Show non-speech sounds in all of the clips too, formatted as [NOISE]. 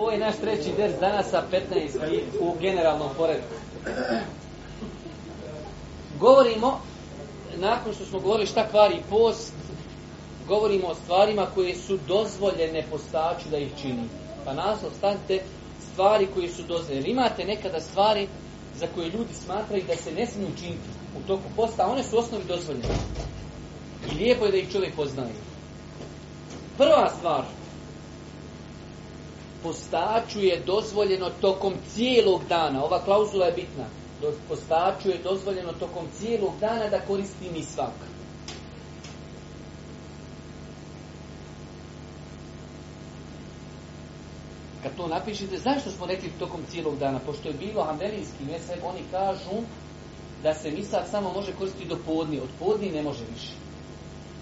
Ovo je naš treći ders danas sa 15 u generalnom poredku. Govorimo, nakon što smo govorili šta kvari post, govorimo o stvarima koje su dozvoljene postaču da ih čini. Pa nas stavite stvari koje su dozvoljene. Imate nekada stvari za koje ljudi smatraju da se ne smiju činiti u toku posta, a one su u osnovi dozvoljene. I lijepo je da ih čovjek poznaje. Prva stvar postaču je dozvoljeno tokom cijelog dana. Ova klauzula je bitna. Postaču je dozvoljeno tokom cijelog dana da koristi svak. Kad to napišete, znaš što smo rekli tokom cijelog dana? Pošto je bilo ne mjesec, oni kažu da se sad samo može koristiti do podni. Od podni ne može više.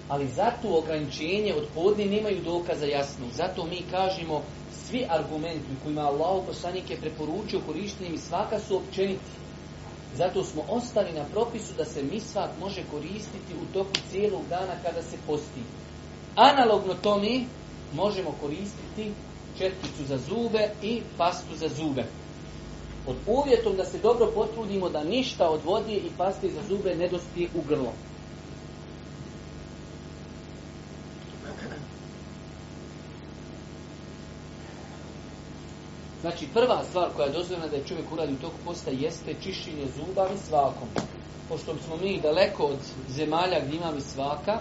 Ali zato ograničenje od podni nemaju dokaza jasnog. Zato mi kažemo svi argumenti kojima Allah poslanik je preporučio korištenjem svaka su općeniti. Zato smo ostali na propisu da se svak može koristiti u toku cijelog dana kada se posti. Analogno mi možemo koristiti četkicu za zube i pastu za zube. Pod uvjetom da se dobro potrudimo da ništa od vode i paste za zube ne dospije u grlo. Znači prva stvar koja je dozvoljena da je čovjek uradi u toku posta jeste čišćenje zuba i svakom. Pošto smo mi daleko od zemalja gdje imamo svaka,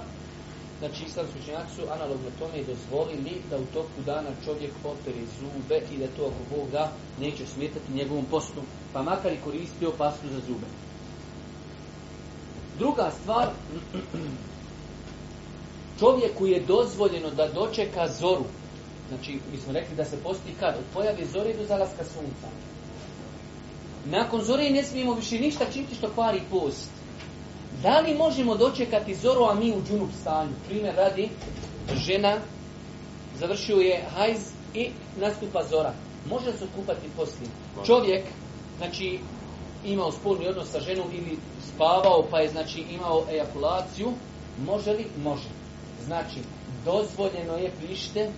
znači islamski učenjaci su analogno tome dozvolili da u toku dana čovjek opere zube i da to ako Boga neće smetati njegovom postu, pa makar i koristio pastu za zube. Druga stvar, [CLEARS THROAT] čovjeku je dozvoljeno da dočeka zoru Znači, mi smo rekli da se posti kad? Od pojave zore do zalaska sunca. Nakon zore ne smijemo više ništa činiti što kvari post. Da li možemo dočekati zoru, a mi u džunup stanju? Primjer radi, žena završio je hajz i nastupa zora. Može se kupati poslije. Čovjek, znači, imao spolni odnos sa ženom ili spavao, pa je, znači, imao ejakulaciju. Može li? Može. Znači, dozvoljeno je prište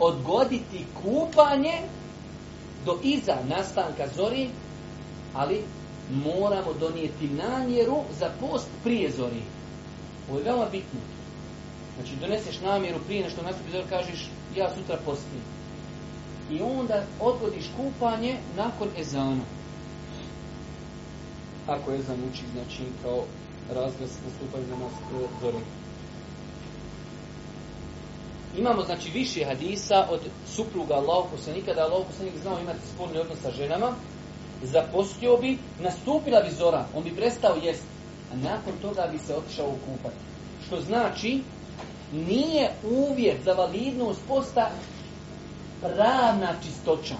odgoditi kupanje do iza nastanka zori, ali moramo donijeti namjeru za post prije zori. Ovo je veoma bitno. Znači, doneseš namjeru prije nešto nastupi zori, kažeš ja sutra postim. I onda odgodiš kupanje nakon ezana. Ako ezan uči, znači kao razglas nastupaju na nas zori. Imamo znači više hadisa od supruga Allahog poslanika, da Allahog poslanik znao imati spolni odnos sa ženama, zapostio bi, nastupila bi zora, on bi prestao jesti, a nakon toga bi se otišao ukupati. Što znači, nije uvjet za validnost posta pravna čistoća.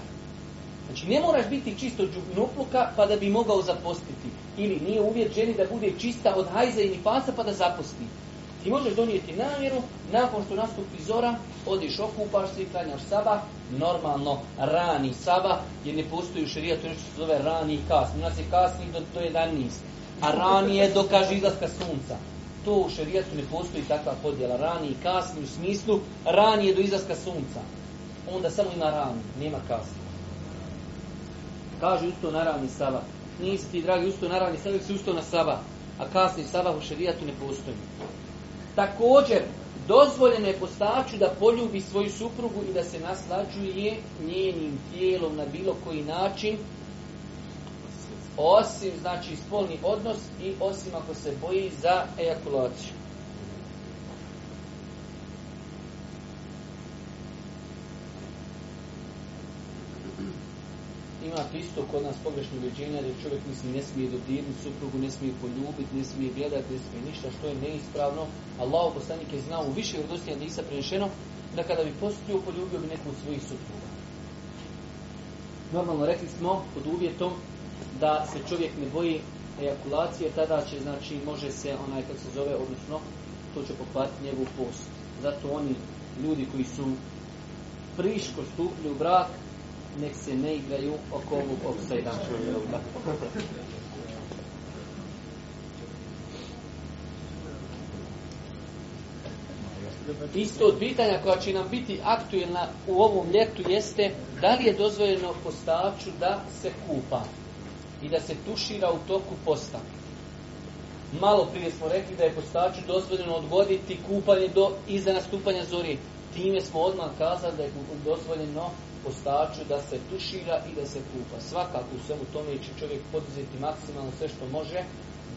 Znači, ne moraš biti čisto džugnopluka pa da bi mogao zapostiti. Ili nije uvjet ženi da bude čista od hajza i nifasa pa da zaposti. I možeš donijeti namjeru, nakon što nastupi zora, odiš, okupaš se i klanjaš saba, normalno rani saba, jer ne postoji u šerijatu nešto se zove rani i kasni. U nas je kasni do, do nis. a rani je do izlaska sunca. To u šerijatu ne postoji takva podjela, rani i kasni u smislu, rani je do izlaska sunca. Onda samo ima rani, nema kasni. Kaže usto na rani saba. Nisi ti, dragi, usto na rani sabah, si usto na saba. A kasni saba u šerijatu ne postoji. Također, dozvoljeno je postaču da poljubi svoju suprugu i da se naslađuje njenim tijelom na bilo koji način, osim znači spolni odnos i osim ako se boji za ejakulaciju. Znači, isto kod nas pogrešno ubeđenje da čovjek misli ne smije dodirnuti suprugu, ne smije poljubiti, ne smije gledati, ne smije ništa što je neispravno. Allah poslanik je znao u više da nisa prenešeno da kada bi postio poljubio bi neku od svojih supruga. Normalno rekli smo pod uvjetom da se čovjek ne boji ejakulacije, tada će, znači, može se onaj, kad se zove, odnosno, to će pokvatiti njegov post. Zato oni ljudi koji su priško stupili u brak, nek se ne igraju oko ovog obsajda. Isto od pitanja koja će nam biti aktuelna u ovom ljetu jeste da li je dozvoljeno postaču da se kupa i da se tušira u toku posta. Malo prije smo rekli da je postaču dozvoljeno odgoditi kupanje do iza nastupanja zori. Time smo odmah kazali da je dozvoljeno postaču da se tušira i da se kupa. Svakako u svemu tome će čovjek poduzeti maksimalno sve što može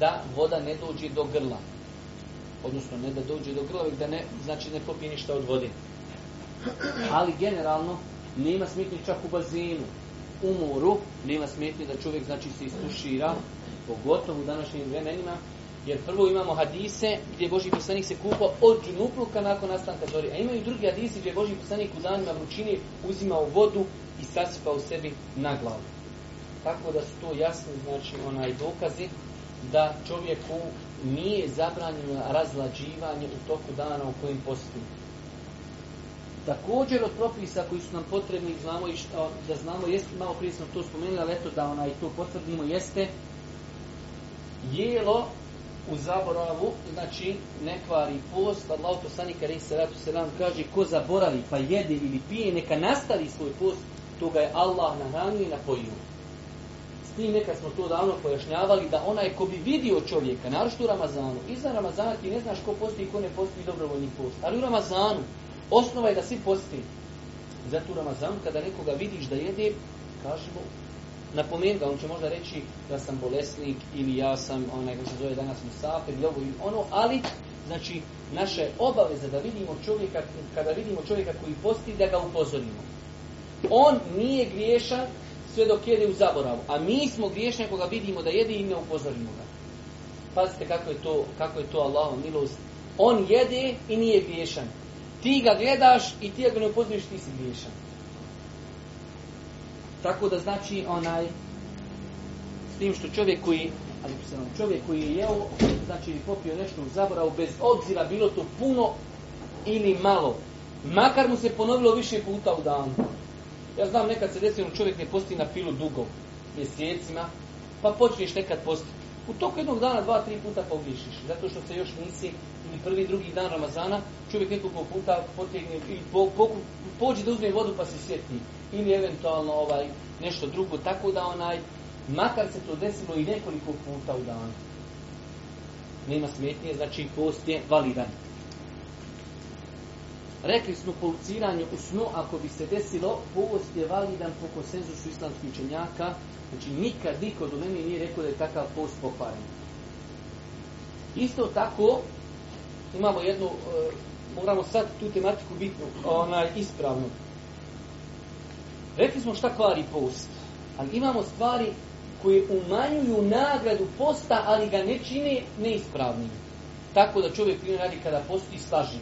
da voda ne dođe do grla. Odnosno ne da dođe do grla, da ne, znači ne popije ništa od vode. Ali generalno nema smetnje čak u bazinu, u moru, nema smetnje da čovjek znači se istušira, pogotovo u današnjim vremenima, jer prvo imamo hadise gdje Boži poslanik se kupao od džunupluka nakon nastanka zori. A imaju drugi hadisi gdje Boži poslanik u danima vrućine uzimao vodu i sasipao sebi na glavu. Tako da su to jasni znači, onaj dokazi da čovjeku nije zabranjeno razlađivanje u toku dana u kojem postoji. Također od propisa koji su nam potrebni znamo i da znamo, jeste, malo prije smo to spomenuli, ali eto da onaj to potvrdimo, jeste jelo u zaboravu, znači ne kvari post, Allah se ratu se nam kaže ko zaboravi pa jede ili pije, neka nastavi svoj post, to ga je Allah nahranio i napojio. S tim nekad smo to davno pojašnjavali da onaj ko bi vidio čovjeka, naročito u Ramazanu, iza Ramazana ti ne znaš ko posti i ko ne posti dobrovoljni post, ali u Ramazanu osnova je da svi posti. Zato u Ramazanu kada nekoga vidiš da jede, kažemo napomenuti ga, on će možda reći da sam bolesnik ili ja sam onaj koji se zove danas musafir i ovo i ono, ali znači naše obaveze da vidimo čovjeka, kada vidimo čovjeka koji posti, da ga upozorimo. On nije griješan sve dok jede u zaboravu, a mi smo griješni ako ga vidimo da jede i ne upozorimo ga. Pazite kako je to, kako je to milost. On jede i nije griješan. Ti ga gledaš i ti ga ne upozoriš, ti si griješan. Tako da znači onaj s tim što čovjek koji ali čovjek koji je jeo, znači popio nešto u zaboravu, bez obzira bilo to puno ili malo. Makar mu se ponovilo više puta u danu. Ja znam nekad se desi, čovjek ne posti na filu dugo, mjesecima, pa počneš nekad posti u toku jednog dana dva, tri puta pogrišiš, zato što se još nisi, ili prvi, drugi dan Ramazana, čovjek nekoliko puta potegne, ili po, po, pođe da uzme vodu pa se sjeti, ili eventualno ovaj, nešto drugo, tako da onaj, makar se to desilo i nekoliko puta u danu. Nema smetnije, znači post je validan. Rekli smo poluciranju u snu, ako bi se desilo, post je validan po konsenzusu islamskih učenjaka, Znači nikad niko do mene nije rekao da je takav post pokvaran. Isto tako imamo jednu, e, moramo sad tu tematiku bitnu, ispravnu. Rekli smo šta kvari post, ali imamo stvari koje umanjuju nagradu posta, ali ga ne čine neispravnim. Tako da čovjek primjer radi kada posti slaži,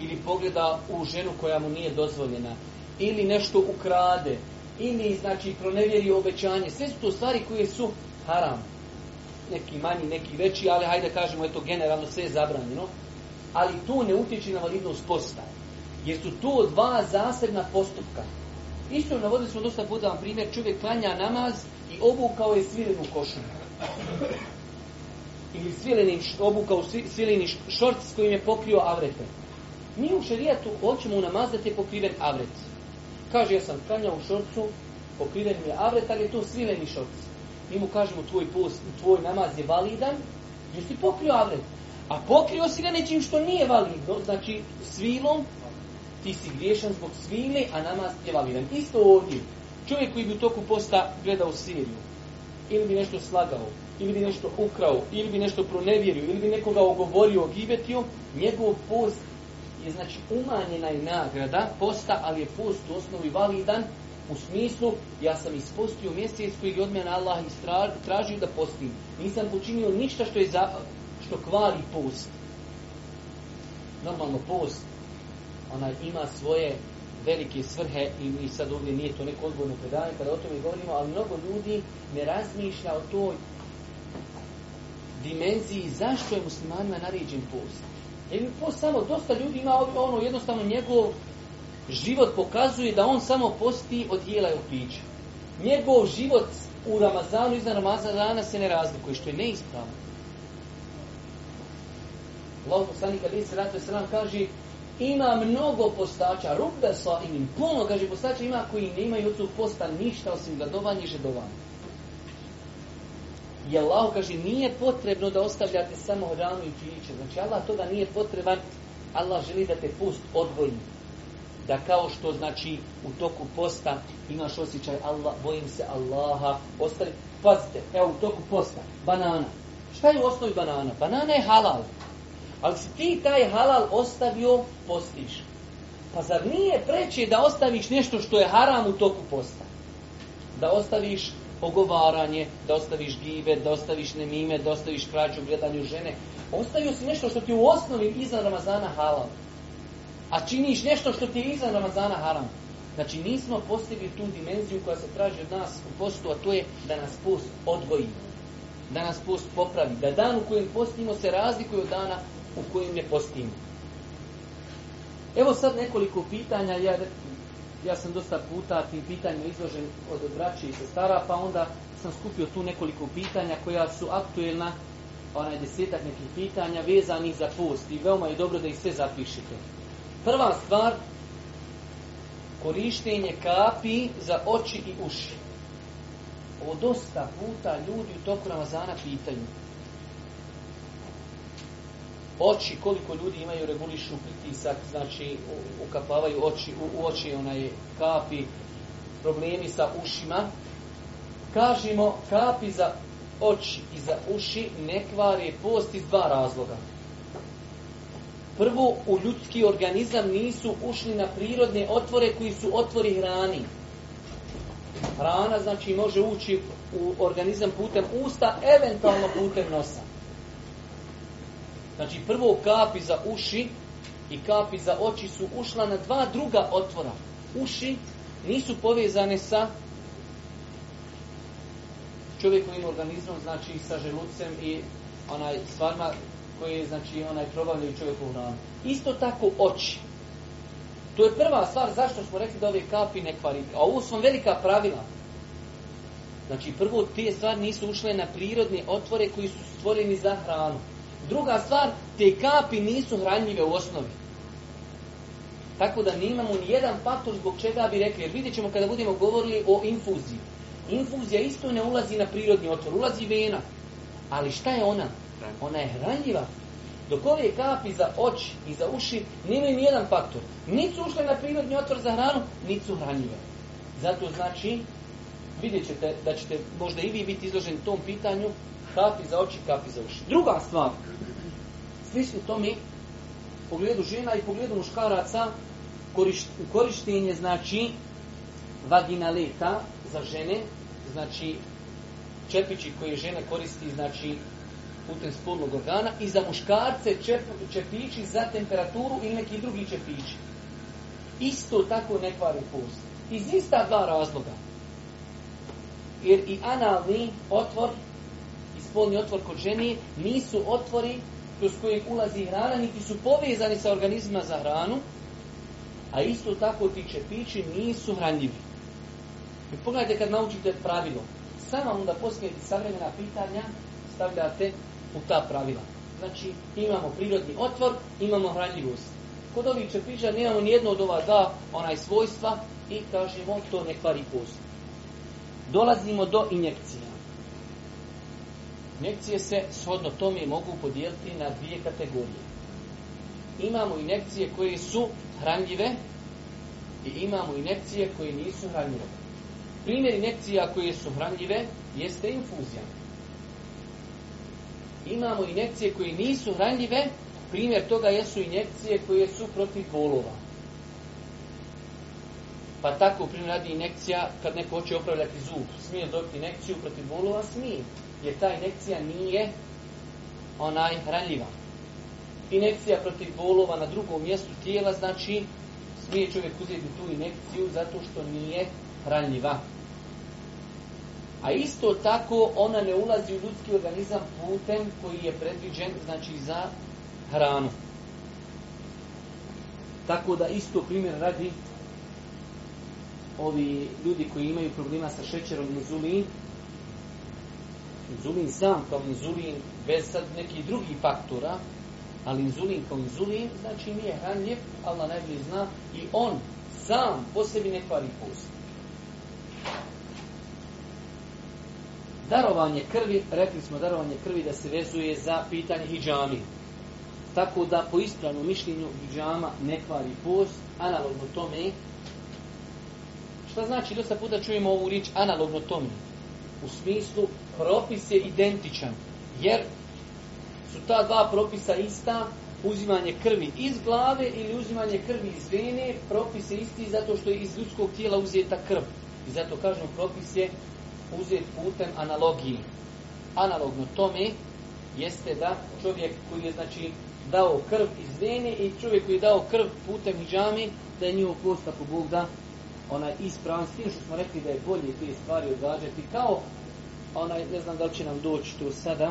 ili pogleda u ženu koja mu nije dozvoljena, ili nešto ukrade, ili znači pronevjeri obećanje. Sve su to stvari koje su haram. Neki manji, neki veći, ali hajde kažemo, eto, generalno sve je zabranjeno. Ali to ne utječe na validnost posta. Jer su to dva zasebna postupka. Isto navodili smo dosta puta vam primjer, čovjek klanja namaz i obukao je svilenu košu. Ili svileni, obukao svileni šorc s kojim je pokrio avrete. Mi u šerijatu hoćemo u namaz da pokriven avret kaže, ja sam klanjao u šorcu, pokriven mi je avret, ali je to svileni šorc. Mi mu kažemo, tvoj post, tvoj namaz je validan, jer si pokrio avret. A pokrio si ga nečim što nije validno, znači svilom, ti si griješan zbog svile, a namaz je validan. Isto ovdje, čovjek koji bi u toku posta gledao siriju, ili bi nešto slagao, ili bi nešto ukrao, ili bi nešto pronevjerio, ili bi nekoga ogovorio, ogibetio, njegov post znači umanjena je nagrada posta, ali je post u osnovi validan u smislu ja sam ispostio mjesec koji od mene Allah tražio da postim. Nisam učinio ništa što je za, što kvali post. Normalno post ona ima svoje velike svrhe i, mi sad ovdje nije to neko odgovorno predavanje kada o tome govorimo, ali mnogo ljudi ne razmišlja o toj dimenziji zašto je muslimanima naređen post mi samo, dosta ljudi ima ono, jednostavno njegov život pokazuje da on samo posti od jela i od pića. Njegov život u Ramazanu, za Ramazana se ne razlikuje, što je neispravno. Allah poslanik Ali Sratu Sram kaže ima mnogo postača, rubda sa i puno, kaže postača ima koji imaju od posta ništa osim gladovanja i žedovanja. I Allah kaže, nije potrebno da ostavljate samo hranu i piće. Znači, Allah toga nije potreban. Allah želi da te post odvoji. Da kao što, znači, u toku posta imaš osjećaj, Allah, bojim se Allaha, ostali. Pazite, evo, u toku posta, banana. Šta je u osnovi banana? Banana je halal. Ali si ti taj halal ostavio, postiš. Pa zar nije preće da ostaviš nešto što je haram u toku posta? Da ostaviš ogovaranje, da ostaviš gibe, da ostaviš nemime, da ostaviš krađu gledanju žene. Ostavio si nešto što ti u osnovi iza Ramazana halal. A činiš nešto što ti je iza Ramazana haram. Znači nismo postigli tu dimenziju koja se traži od nas u postu, a to je da nas post odgoji. Da nas post popravi. Da dan u kojem postimo se razlikuje od dana u kojem ne postimo. Evo sad nekoliko pitanja, ja ja sam dosta puta tim pitanjima izložen od braći i sestara, pa onda sam skupio tu nekoliko pitanja koja su aktuelna, onaj desetak nekih pitanja vezanih za post i veoma je dobro da ih sve zapišete. Prva stvar, korištenje kapi za oči i uši. Ovo dosta puta ljudi u toku Ramazana pitaju oči, koliko ljudi imaju regulišu pritisak, znači ukapavaju oči, u, oči onaj kapi, problemi sa ušima. Kažemo, kapi za oči i za uši ne kvare post iz dva razloga. Prvo, u ljudski organizam nisu ušli na prirodne otvore koji su otvori hrani. Hrana znači može ući u organizam putem usta, eventualno putem nosa. Znači prvo kapi za uši i kapi za oči su ušla na dva druga otvora. Uši nisu povezane sa čovjekovim organizmom, znači sa želucem i onaj stvarima koje znači onaj probavljaju čovjekovu ranu. Isto tako oči. To je prva stvar zašto smo rekli da ove kapi ne kvarite. A ovo su velika pravila. Znači prvo te stvari nisu ušle na prirodne otvore koji su stvoreni za hranu. Druga stvar, te kapi nisu hranjive u osnovi. Tako da nemamo ni jedan faktor zbog čega bi rekli, jer vidjet ćemo kada budemo govorili o infuziji. Infuzija isto ne ulazi na prirodni otvor, ulazi vena. Ali šta je ona? Ona je hranjiva. Dok ove kapi za oči i za uši nemaju ni jedan faktor. Nisu ušle na prirodni otvor za hranu, niti su hranjive. Zato znači, vidjet ćete da ćete možda i vi biti izloženi tom pitanju, kapi za oči, kapi za uši. Druga stvar, to mi pogledu žena i pogledu muškaraca, korištenje znači vaginaleta za žene, znači čepići koje žena koristi, znači putem spolnog organa i za muškarce čep, čepići za temperaturu ili neki drugi čepići. Isto tako ne kvari post. Iz ista dva razloga. Jer i analni otvor spolni otvor kod ženi nisu otvori kroz kojeg ulazi hrana, niti su povezani sa organizma za hranu, a isto tako ti čepići nisu hranjivi. I pogledajte kad naučite pravilo, samo onda poslije savremena pitanja stavljate u ta pravila. Znači imamo prirodni otvor, imamo hranjivost. Kod ovih čepića nemamo nijedno od ova dva onaj svojstva i kažemo to ne kvari post. Dolazimo do injekcija. Injekcije se shodno tome mogu podijeliti na dvije kategorije. Imamo injekcije koje su hranjive i imamo injekcije koje nisu hranljive. Primjer injekcija koje su hranjive jeste infuzija. Imamo injekcije koje nisu hranljive, primjer toga jesu injekcije koje su protiv bolova. Pa tako primjer radi injekcija kad neko hoće opravljati zub. Smije dobiti injekciju protiv bolova? Smije jer ta inekcija nije onaj ranljiva. Inekcija protiv bolova na drugom mjestu tijela znači smije čovjek uzeti tu inekciju zato što nije hranljiva. A isto tako ona ne ulazi u ljudski organizam putem koji je predviđen znači za hranu. Tako da isto primjer radi ovi ljudi koji imaju problema sa šećerom i inzulin sam kao inzulin bez sad nekih drugih faktora, ali inzulin kao inzulin znači nije hranljiv, Allah najbolje zna i on sam po sebi ne kvari post. Darovanje krvi, rekli smo darovanje krvi da se vezuje za pitanje hijjami. Tako da po ispravnom mišljenju hijjama ne kvari post, analogno tome Šta znači dosta puta čujemo ovu riječ analogno tome? U smislu propis je identičan. Jer su ta dva propisa ista, uzimanje krvi iz glave ili uzimanje krvi iz vene, propis je isti zato što je iz ljudskog tijela uzeta krv. I zato kažemo propis je uzet putem analogije. Analogno tome jeste da čovjek koji je znači dao krv iz vene i čovjek koji je dao krv putem džami, da je njihov postak ako Bog da ona ispravan, s tim što smo rekli da je bolje te stvari odgađati kao onaj, ne znam da li će nam doći tu sada,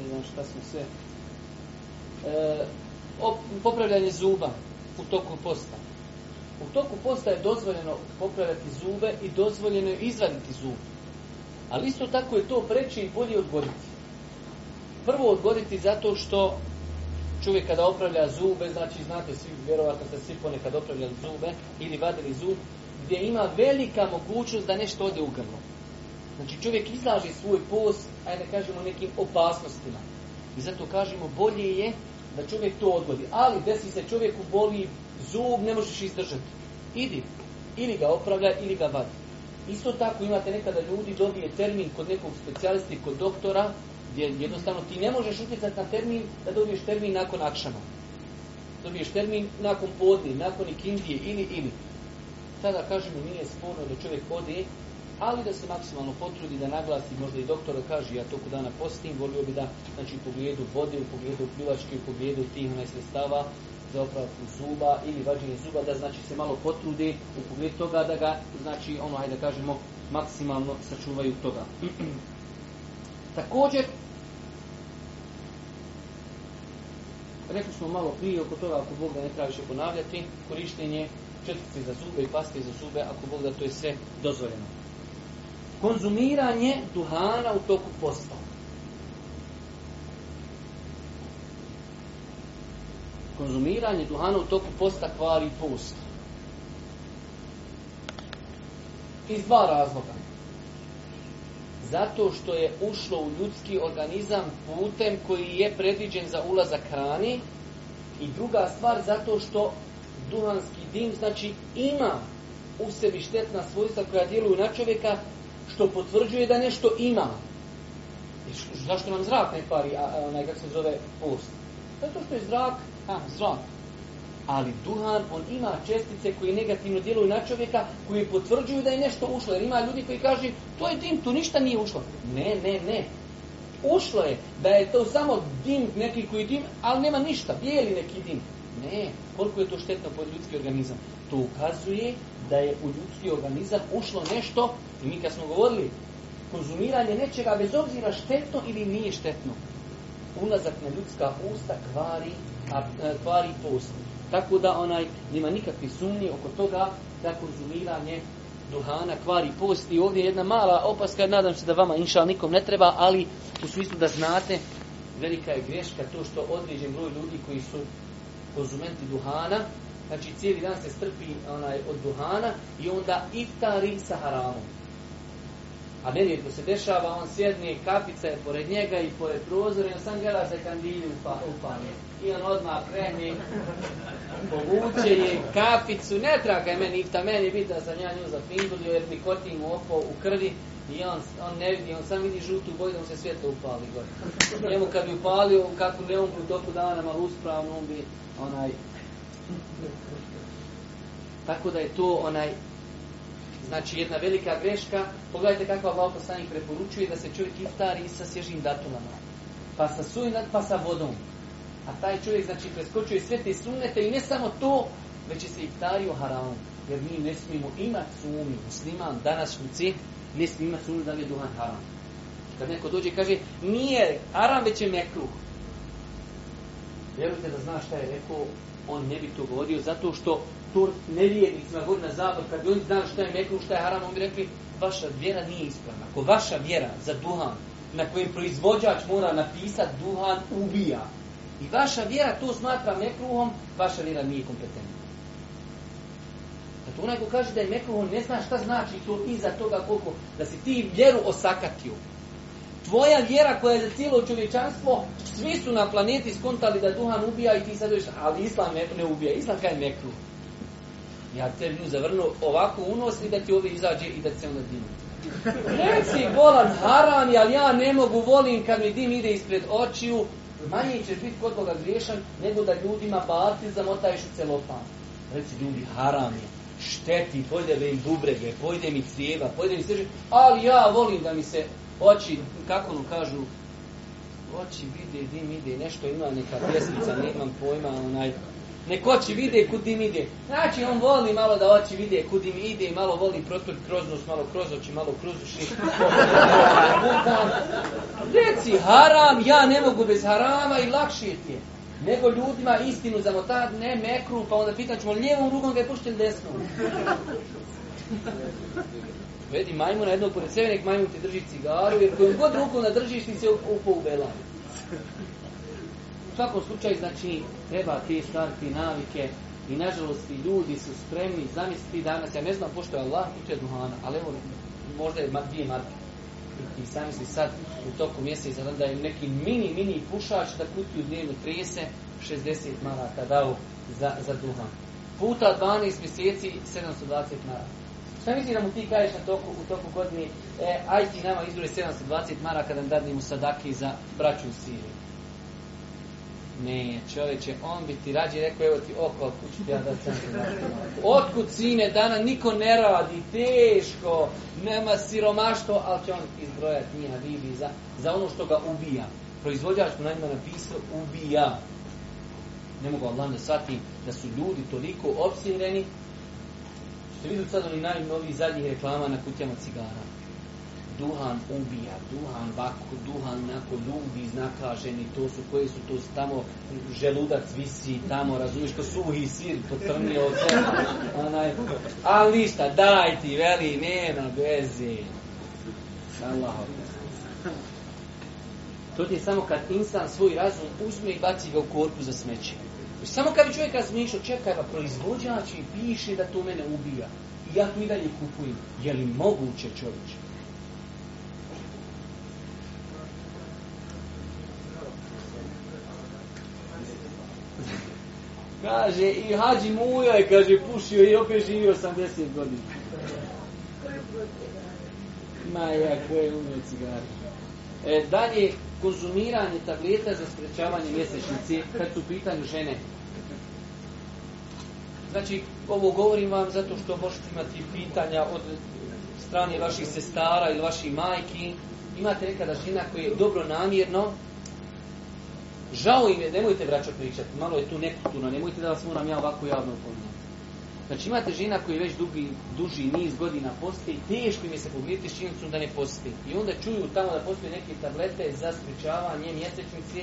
ne znam šta smo sve, e, popravljanje zuba u toku posta. U toku posta je dozvoljeno popravljati zube i dozvoljeno je izvaditi zub. Ali isto tako je to preći i bolje odgoditi. Prvo odgoditi zato što čovjek kada opravlja zube, znači znate svi, vjerovatno ste svi ponekad opravljali zube ili vadili zub, gdje ima velika mogućnost da nešto ode u grlo. Znači čovjek izlaže svoj post, ajde da kažemo, nekim opasnostima. I zato kažemo bolje je da čovjek to odgodi. Ali desi se čovjeku boli zub, ne možeš izdržati. Idi, ili ga opravlja, ili ga vadi. Isto tako imate nekada ljudi dobije termin kod nekog specijalisti, kod doktora, gdje jednostavno ti ne možeš utjecati na termin da dobiješ termin nakon akšama. Dobiješ termin nakon podni, nakon ikindije ili ili. Tada kažemo nije sporno da čovjek ode ali da se maksimalno potrudi da naglasi, možda i doktor kaže, ja toku dana postim, volio bi da, znači u pogledu vode, u pogledu pljuvačke, u pogledu tih sredstava za opravku zuba ili vađenje zuba, da znači se malo potrudi u pogledu toga da ga, znači ono, hajde da kažemo, maksimalno sačuvaju toga. [CLEARS THROAT] Također, rekli smo malo prije oko toga, ako Bog da ne traviše ponavljati, korištenje četkice za zube i paske za zube, ako Bog da to je sve dozvoljeno konzumiranje duhana u toku posta. Konzumiranje duhana u toku posta kvari post. Iz dva razloga. Zato što je ušlo u ljudski organizam putem koji je predviđen za ulazak hrani i druga stvar zato što duhanski dim znači ima u sebi štetna svojstva koja djeluju na čovjeka što potvrđuje da nešto ima. zašto nam zrak ne pari, a, onaj kako se zove post? Zato što je zrak, a, zrak. Ali duhan, on ima čestice koje negativno djeluju na čovjeka, koje potvrđuju da je nešto ušlo. Jer ima ljudi koji kažu, to je dim, tu ništa nije ušlo. Ne, ne, ne. Ušlo je da je to samo dim, neki koji dim, ali nema ništa, bijeli neki dim. Ne, koliko je to štetno po ljudski organizam? To ukazuje da je u ljudski organizam ušlo nešto, i mi kad smo govorili, konzumiranje nečega bez obzira štetno ili nije štetno. Ulazak na ljudska usta kvari, a, e, kvari post. Tako da onaj nema nikakvi sumnji oko toga da konzumiranje duhana kvari post. I ovdje jedna mala opaska, nadam se da vama inša nikom ne treba, ali u smislu da znate velika je greška to što određen broj ljudi koji su konzumenti duhana, znači cijeli dan se strpi onaj, od duhana i onda iftari sa haramom. A nerijetko se dešava, on sjedne, kapica je pored njega i pored prozora i on sam gleda se kandilju u i on odmah preni povuče je kapicu, ne traga je meni ta meni biti da sam ja nju zapindulio jer mi u oko u krvi i on, on ne vidi, on sam vidi žutu boju da mu se svjetlo upali gore. Njemu kad bi upalio kako ne u toku dana malo uspravno, on bi onaj... Tako da je to onaj Znači jedna velika greška, pogledajte kakva Allah poslanik preporučuje da se čovjek iftari sa svježim datumama, pa sa sujnat, pa sa vodom. A taj čovjek znači preskočuje sve te sunnete i ne samo to, već i se i tario haram. Jer mi ne smijemo imati sumnju. Musliman današnjici ne smije imati sumnju da li je duhan haram. Kad neko dođe i kaže nije haram već je mekruh. Vjerujte da zna šta je rekao, on ne bi to govorio zato što to ne god na zabor, kad bi oni znali šta je mekruh, šta je haram, on bi rekli vaša vjera nije ispravna. Ako vaša vjera za duhan na kojem proizvođač mora napisati duhan ubija, i vaša vjera to smatra mekruhom, vaša vjera nije kompetentna. Zato onaj ko kaže da je mekruhom ne zna šta znači to iza toga koliko, da si ti vjeru osakatio. Tvoja vjera koja je za cijelo čovječanstvo, svi su na planeti skontali da duhan ubija i ti sad ali islam ne, ne ubija, islam kaj je Ja te nju zavrnu ovako unos i da ti ovdje izađe i da se onda dinu. Reci bolan haram, ali ja ne mogu volim kad mi dim ide ispred očiju, manje će biti kod Boga griješan nego da ljudima bati, zamotaješ u celofan. Reci ljudi, haram je, šteti, pojde im bubrege, pojde mi cijeva, pojde mi srži, ali ja volim da mi se oči, kako nam kažu, oči vide, dim ide, nešto ima neka pjesmica, nemam pojma, onaj, Nek oči vide kud im ide. Znači on voli malo da oči vide kud im ide i malo voli prostor kroz malo kroz oči, malo kroz uši. [LAUGHS] Reci haram, ja ne mogu bez harama i lakše ti je. Nego ljudima istinu zamotati, ne mekru, pa onda pitan ćemo lijevom rukom ga je pušten desnom. Vedi majmuna jednog pored sebe, nek majmun ti drži cigaru, jer kojom god rukom da držiš ti se upo u belanu svakom slučaju, znači, treba te stvari, te navike i nažalost i ljudi su spremni zamisliti danas, ja ne znam pošto je Allah tiče duhana, ali evo možda je dvije marke. I zamisli sad u toku mjeseca da je neki mini, mini pušač da u dnevno 30, 60 maraka dao za, za duhan. Puta 12 mjeseci 720 maraka. Šta misli da mu ti kažeš na toku, u toku godine, e, aj ti nama izure 720 maraka da nam sadaki za braću u Siriji. Ne, čovječe, on biti, ti rađe rekao, evo ti oko, od ti ja da sam Otkud sine dana, niko ne radi, teško, nema siromaštvo, ali će on izbrojati njiha, vidi, za, za ono što ga ubija. Proizvođač mu na napisao, ubija. Ne mogu Allah da shvati da su ljudi toliko opsireni. Što vidu sad oni najnoviji zadnjih reklama na kutijama cigara duhan ubija, duhan vako, duhan nako, ljudi znakaženi, to su, koji su to tamo, želudac visi tamo, razumiješ, ko suhi sir, trni od sebe, onaj, ali ništa, daj ti, veli, nema veze. Allah. To ti je samo kad insan svoj razum uzme i baci ga u korpu za smeće. Samo kad bi čovjek razmišljao, čekaj, pa proizvođač i piše da to mene ubija. I ja tu i dalje kupujem. Je li moguće čovječe? Kaže, i hađi Mujo je, kaže, pušio i opet živio 80 godina. Ma ja, je umio cigare? E, dalje, konzumiranje tableta za sprečavanje mjesečnice, kad su pitanju žene. Znači, ovo govorim vam zato što možete imati pitanja od strane vaših sestara ili vaših majki. Imate nekada žena koje je dobro namjerno Žao im je, nemojte vraćati pričati, malo je tu nekulturno, nemojte da vas moram ja ovako javno upoznati Znači imate žena koji već dugi, duži niz godina posti i teško im je se pogriti s činjenicom da ne posti. I onda čuju tamo da postoje neke tablete za sprječavanje mjesečnici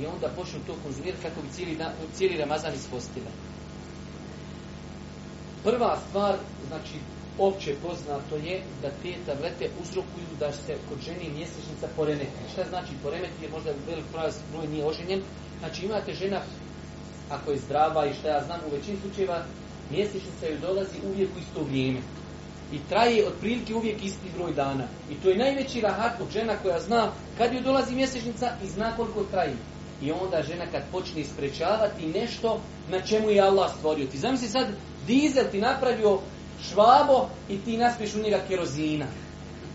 i onda počnu to konzumirati kako bi cijeli, dan, cijeli Ramazan ispostila. Prva stvar, znači opće poznato je da te tablete uzrokuju da se kod ženi mjesečnica poremeti. Šta znači poremeti? je možda velik pravac broj nije oženjen. Znači imate žena, ako je zdrava i šta ja znam, u većini slučajeva mjesečnica joj dolazi uvijek u isto vrijeme. I traje otprilike uvijek isti broj dana. I to je najveći rahat od žena koja zna kad joj dolazi mjesečnica i zna koliko traje. I onda žena kad počne isprečavati nešto na čemu je Allah stvorio. Ti zamisli sad dizel ti napravio švabo i ti naspiješ u njega kerozina.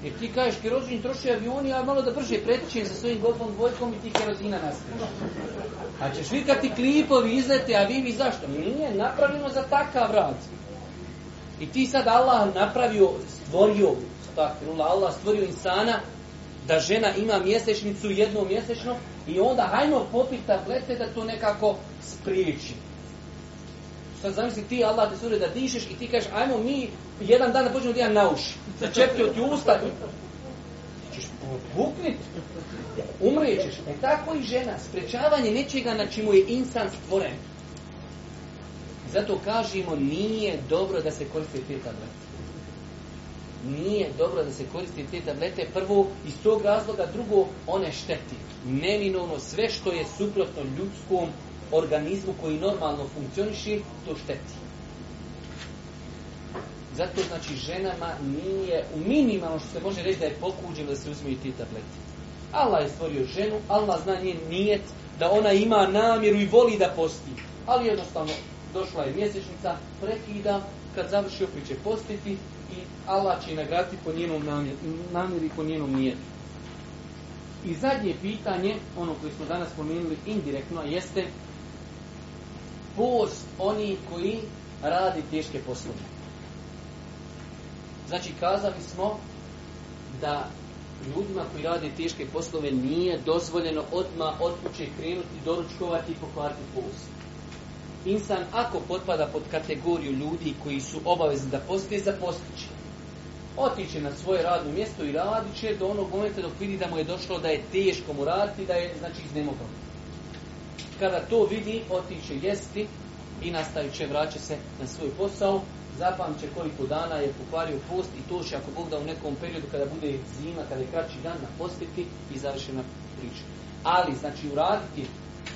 Jer ti kažeš kerozin troši avioni, a malo da brže pretiče sa svojim golfom dvojkom i ti kerozina naspiješ. A ćeš vi kad ti klipovi izlete, a vi vi zašto? Nije, napravimo za takav rad. I ti sad Allah napravio, stvorio, Allah stvorio insana, da žena ima mjesečnicu jednom mjesečno i onda hajmo popiti tablete da to nekako spriječi zamisli ti, Allah te suri da dišeš i ti kažeš, ajmo mi jedan dan da počnemo da na uši. Začepio ti usta ti ćeš E tako i žena, sprečavanje nečega na čemu je insan stvoren. Zato kažemo, nije dobro da se koriste te tablete. Nije dobro da se koriste te tablete. Prvo, iz tog razloga, drugo, one šteti. Neminovno sve što je suprotno ljudskom organizmu koji normalno funkcioniši, to šteti. Zato znači ženama nije u minimalno što se može reći da je pokuđeno da se uzme i ti tableti. Allah je stvorio ženu, Allah zna njen nijet, da ona ima namjeru i voli da posti. Ali jednostavno došla je mjesečnica, prekida, kad završi opet će postiti i Allah će nagrati po njenom namjeru i po njenom nijetu. I zadnje pitanje, ono koje smo danas spomenuli indirektno, jeste post oni koji radi teške poslove. Znači kazali smo da ljudima koji rade teške poslove nije dozvoljeno odmah od kuće krenuti, doručkovati i pokvariti post. Insan ako potpada pod kategoriju ljudi koji su obavezni da postoje, zapostiće. Otiće na svoje radno mjesto i radit će do onog momenta dok vidi da mu je došlo da je teško mu raditi, da je znači iznemogao. Kada to vidi, otiće jesti i nastavit će, vraća se na svoj posao. Zapamće koliko dana je pokvario post i to će ako Bog da u nekom periodu kada bude zima, kada je kraći dan, napostiti i završena priča. Ali, znači, uraditi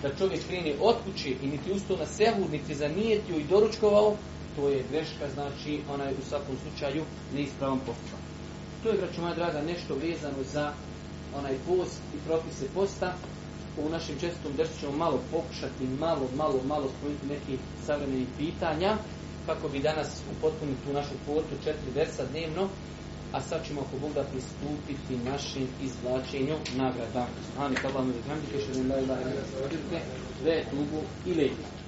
da čovjek krene od i niti ustao na sehu, niti zanijetio i doručkovao, to je greška, znači ona je u svakom slučaju neispravan postupak. To je, braću moja draga, nešto vezano za onaj post i propise posta u našem čestom dresu ćemo malo pokušati, malo, malo, malo spojiti neki savremeni pitanja, kako bi danas upotpunili tu našu kvotu četiri versa dnevno, a sad ćemo ako Bog da pristupiti našim izvlačenju nagrada. Amin, Allah mi da kramdike, daje